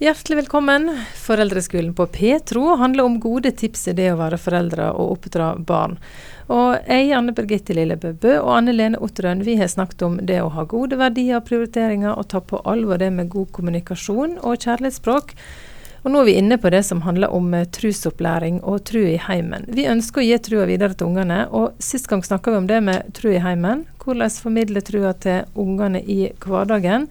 Hjertelig velkommen. Foreldreskolen på Petro handler om gode tips i det å være foreldre og oppdra barn. Og jeg, Anne Birgitte Lillebø og Anne Lene Otterøen, vi har snakket om det å ha gode verdier, og prioriteringer og ta på alvor det med god kommunikasjon og kjærlighetsspråk. Og nå er vi inne på det som handler om uh, trusopplæring og tru i heimen. Vi ønsker å gi trua videre til ungene, og sist gang snakka vi om det med tru i heimen. Hvordan formidle trua til ungene i hverdagen.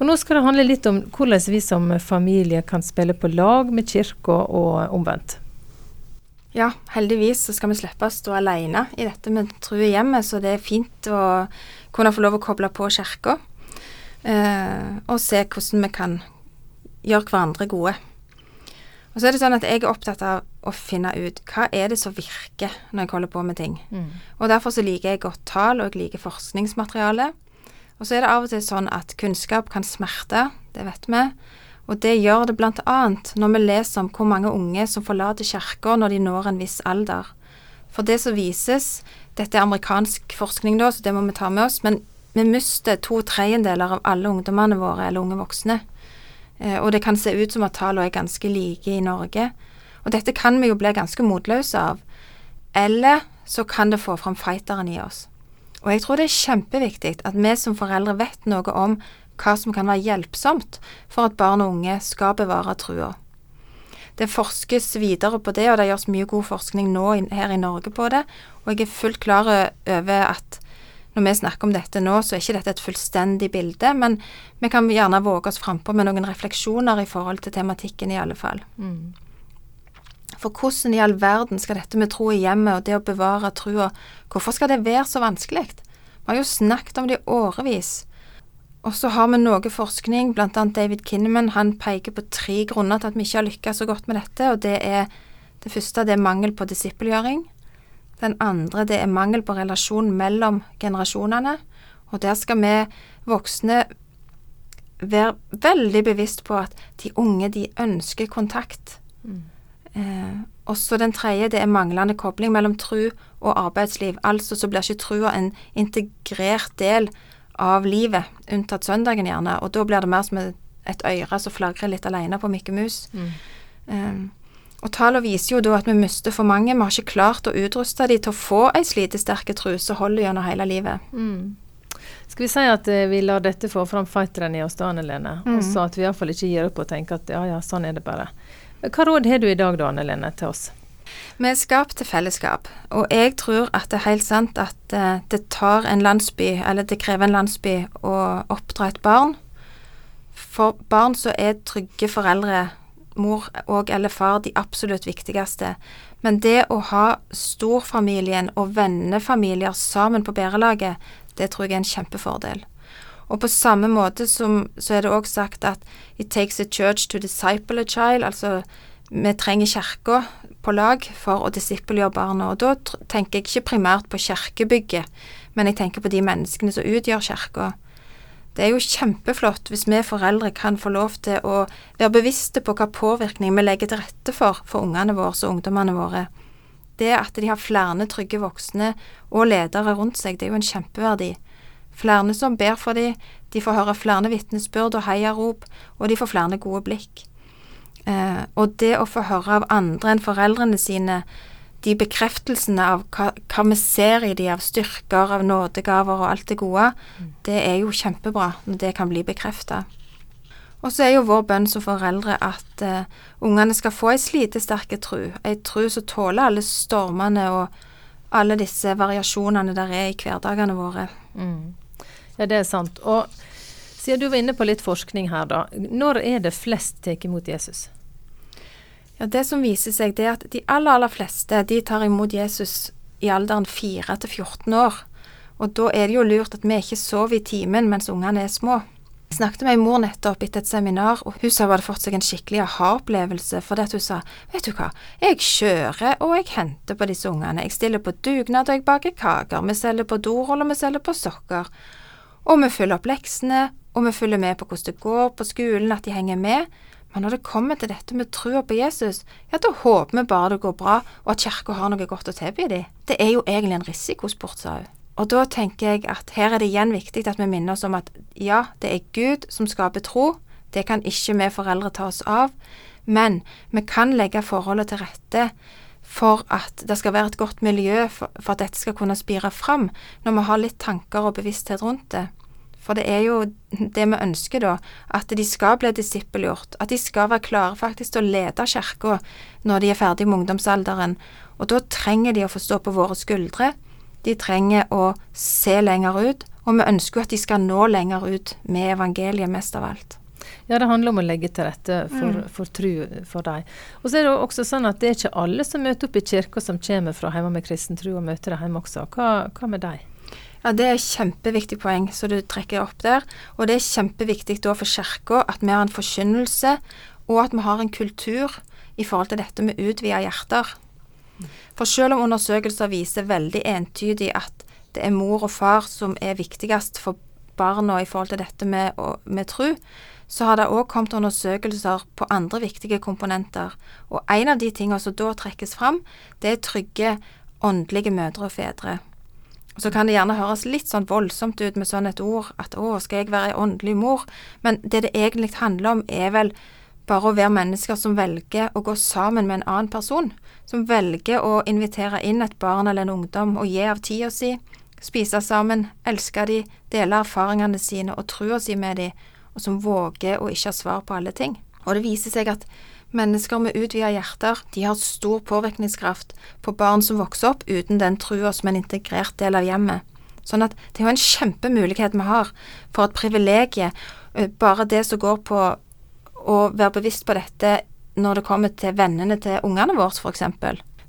Og Nå skal det handle litt om hvordan vi som familie kan spille på lag med kirka og omvendt. Ja, heldigvis så skal vi slippe å stå alene i dette med tro i hjemmet, så det er fint å kunne få lov å koble på kirka eh, og se hvordan vi kan gjøre hverandre gode. Og så er det sånn at jeg er opptatt av å finne ut hva er det som virker når jeg holder på med ting. Mm. Og derfor så liker jeg godt tall, og jeg liker forskningsmateriale. Og så er det av og til sånn at kunnskap kan smerte, det vet vi. Og det gjør det bl.a. når vi leser om hvor mange unge som forlater kirka når de når en viss alder. For det som vises Dette er amerikansk forskning, da, så det må vi ta med oss. Men vi mister to tredjedeler av alle ungdommene våre, eller unge voksne. Eh, og det kan se ut som at tallene er ganske like i Norge. Og dette kan vi jo bli ganske motløse av. Eller så kan det få fram fighteren i oss. Og jeg tror det er kjempeviktig at vi som foreldre vet noe om hva som kan være hjelpsomt for at barn og unge skal bevare trua. Det forskes videre på det, og det gjøres mye god forskning nå her i Norge på det. Og jeg er fullt klar over at når vi snakker om dette nå, så er ikke dette et fullstendig bilde, men vi kan gjerne våge oss frampå med noen refleksjoner i forhold til tematikken, i alle fall. Mm. For hvordan i all verden skal dette med tro i hjemmet og det å bevare trua, hvorfor skal det være så vanskelig? Vi har jo snakket om det i årevis. Og så har vi noe forskning, blant annet David Kinneman, han peker på tre grunner til at vi ikke har lykkes så godt med dette, og det er det første det er mangel på disippelgjøring. Den andre det er mangel på relasjon mellom generasjonene, og der skal vi voksne være veldig bevisst på at de unge, de ønsker kontakt. Mm. Eh, også den tredje, det er manglende kobling mellom tru og arbeidsliv. Altså så blir ikke trua en integrert del av livet, unntatt søndagen gjerne, og da blir det mer som et øre som flagrer litt alene på Mikke Mus. Mm. Um, og tallene viser jo da at vi mister for mange. Vi har ikke klart å utruste de til å få ei slitesterk tru som holder gjennom hele livet. Mm. Skal vi si at eh, vi lar dette få fram fighteren i oss da, Anne Lene, mm. og så at vi iallfall ikke gir opp og tenker at ja ja, sånn er det bare. Hva råd har du i dag da, Anne Lene, til oss? Vi er skapt til fellesskap, og jeg tror at det er helt sant at uh, det tar en landsby, eller det krever en landsby, å oppdra et barn. For barn så er trygge foreldre, mor og eller far, de absolutt viktigste. Men det å ha storfamilien og vennefamilier sammen på bærelaget, det tror jeg er en kjempefordel. Og på samme måte som, så er det òg sagt at it takes a church to disciple a child, altså vi trenger kirka på lag for å disippelgjøre barna. Og da tenker jeg ikke primært på kirkebygget, men jeg tenker på de menneskene som utgjør kirka. Det er jo kjempeflott hvis vi foreldre kan få lov til å være bevisste på hva påvirkning vi legger til rette for for ungene våre og ungdommene våre. Det at de har flere trygge voksne og ledere rundt seg, det er jo en kjempeverdi. Flere som ber for dem, de får høre flere vitnesbyrd og heiarop, og de får flere gode blikk. Eh, og det å få høre av andre enn foreldrene sine de bekreftelsene av hva, hva vi ser i de av styrker, av nådegaver og alt det gode, det er jo kjempebra når det kan bli bekrefta. Og så er jo vår bønn som foreldre at uh, ungene skal få ei slitesterk tru, ei tru som tåler alle stormene og alle disse variasjonene der er i hverdagene våre. Mm. Ja, det er sant. Og siden du var inne på litt forskning her, da. Når er det flest tar imot Jesus? Ja, Det som viser seg, det er at de aller, aller fleste de tar imot Jesus i alderen 4 til 14 år. Og da er det jo lurt at vi ikke sover i timen mens ungene er små. Jeg snakket med ei mor nettopp etter et seminar, og hun sa hun hadde fått seg en skikkelig aha-opplevelse, fordi at hun sa vet du hva, jeg kjører og jeg henter på disse ungene, jeg stiller på dugnad og jeg baker kaker, vi selger på dorull og vi selger på sokker. Og vi følger opp leksene, og vi følger med på hvordan det går på skolen, at de henger med. Men når det kommer til dette med trua på Jesus, ja, da håper vi bare det går bra, og at kirka har noe godt å tilby dem. Det er jo egentlig en risikosport, sa hun. Og da tenker jeg at her er det igjen viktig at vi minner oss om at ja, det er Gud som skaper tro, Det kan ikke vi foreldre ta oss av, men vi kan legge forholdet til rette for at det skal være et godt miljø for, for at dette skal kunne spire fram, når vi har litt tanker og bevissthet rundt det. For det er jo det vi ønsker, da, at de skal bli disippelgjort. At de skal være klare faktisk til å lede kirka når de er ferdig med ungdomsalderen. Og da trenger de å få stå på våre skuldre. De trenger å se lenger ut. Og vi ønsker jo at de skal nå lenger ut med evangeliet mest av alt. Ja, det handler om å legge til rette for, mm. for tru for dem. Og så er det også sånn at det er ikke alle som møter opp i kirka som kommer fra hjemme med kristen tro og møter det hjemme også. Hva, hva med dem? Ja, Det er et kjempeviktig poeng som du trekker opp der. Og det er kjempeviktig da for Kirka at vi har en forkynnelse, og at vi har en kultur i forhold til dette med utvida hjerter. For selv om undersøkelser viser veldig entydig at det er mor og far som er viktigst for barna i forhold til dette med, med tro, så har det òg kommet undersøkelser på andre viktige komponenter. Og en av de tingene som da trekkes fram, det er trygge åndelige mødre og fedre. Så kan det gjerne høres litt sånn voldsomt ut med sånn et ord at 'å, skal jeg være ei åndelig mor'? Men det det egentlig handler om, er vel bare å være mennesker som velger å gå sammen med en annen person. Som velger å invitere inn et barn eller en ungdom og gi av tida si. Spise sammen, elske de, dele erfaringene sine og trua si med de, og som våger å ikke ha svar på alle ting. Og det viser seg at Mennesker med utvida hjerter de har stor påvirkningskraft på barn som vokser opp uten den trua som en integrert del av hjemmet. Sånn at det er jo en kjempemulighet vi har for et privilegium, eh, bare det som går på å være bevisst på dette når det kommer til vennene til ungene våre, f.eks.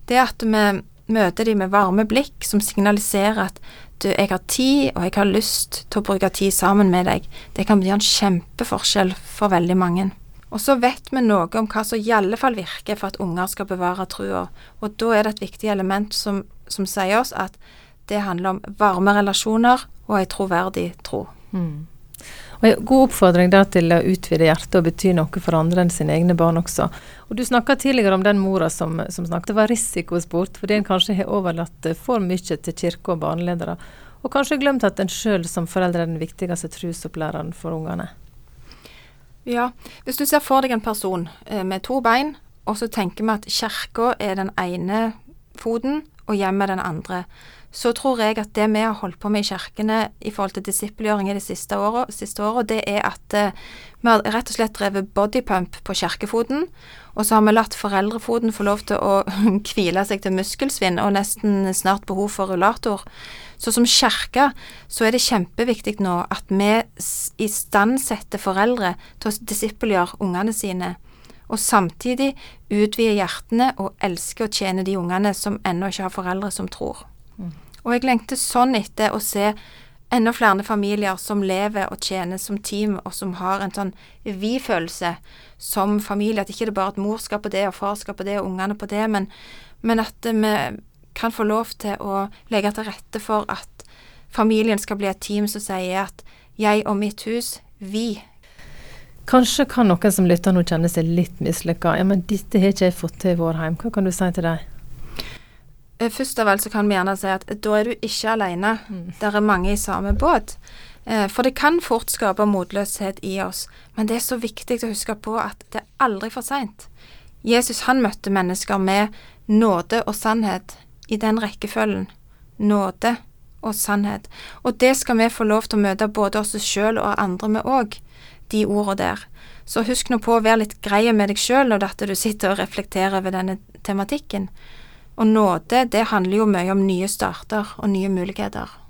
Det at vi møter dem med varme blikk som signaliserer at du, jeg har tid, og jeg har lyst til å bruke tid sammen med deg, det kan bli en kjempeforskjell for veldig mange. Og så vet vi noe om hva som i alle fall virker for at unger skal bevare trua. Og da er det et viktig element som, som sier oss at det handler om varme relasjoner og ei troverdig tro. Mm. Og god oppfordring der til å utvide hjertet og bety noe for andre enn sine egne barn også. Og Du snakka tidligere om den mora som, som snakket var risikosport, fordi en kanskje har overlatt for mye til kirke og barneledere, og kanskje glemt at en sjøl som foreldre er den viktigste trusopplæreren for ungene. Ja, hvis du ser for deg en person eh, med to bein, og så tenker vi at kirka er den ene foten og hjemmet den andre, så tror jeg at det vi har holdt på med i kirkene i forhold til disippelgjøring i de siste åra, det er at eh, vi har rett og slett drevet bodypump på kirkefoten, og så har vi latt foreldrefoten få lov til å hvile seg til muskelsvinn og nesten snart behov for rullator. Så som kirke så er det kjempeviktig nå at vi istandsetter foreldre til å disippelgjøre ungene sine, og samtidig utvide hjertene og elske og tjene de ungene som ennå ikke har foreldre som tror. Mm. Og jeg lengter sånn etter å se enda flere familier som lever og tjener som team, og som har en sånn vi-følelse som familie. At ikke det bare er et morskap på det og farskap på det og ungene på det, men, men at vi kan få lov til å legge til rette for at familien skal bli et team som sier at jeg og mitt hus, vi. Kanskje kan noen som lytter nå kjenne seg litt mislykka. Ja, men dette har ikke jeg fått til i vår heim. Hva kan du si til dem? Eh, først av alt så kan vi gjerne si at da er du ikke alene. Mm. Der er mange i samme båt. Eh, for det kan fort skape motløshet i oss, men det er så viktig å huske på at det er aldri for seint. Jesus han møtte mennesker med nåde og sannhet i den rekkefølgen. Nåde og sannhet. Og det skal vi få lov til å møte både oss sjøl og andre med òg, de ordene der. Så husk nå på å være litt grei med deg sjøl når du sitter og reflekterer over denne tematikken. Og nåde, det handler jo mye om nye starter og nye muligheter.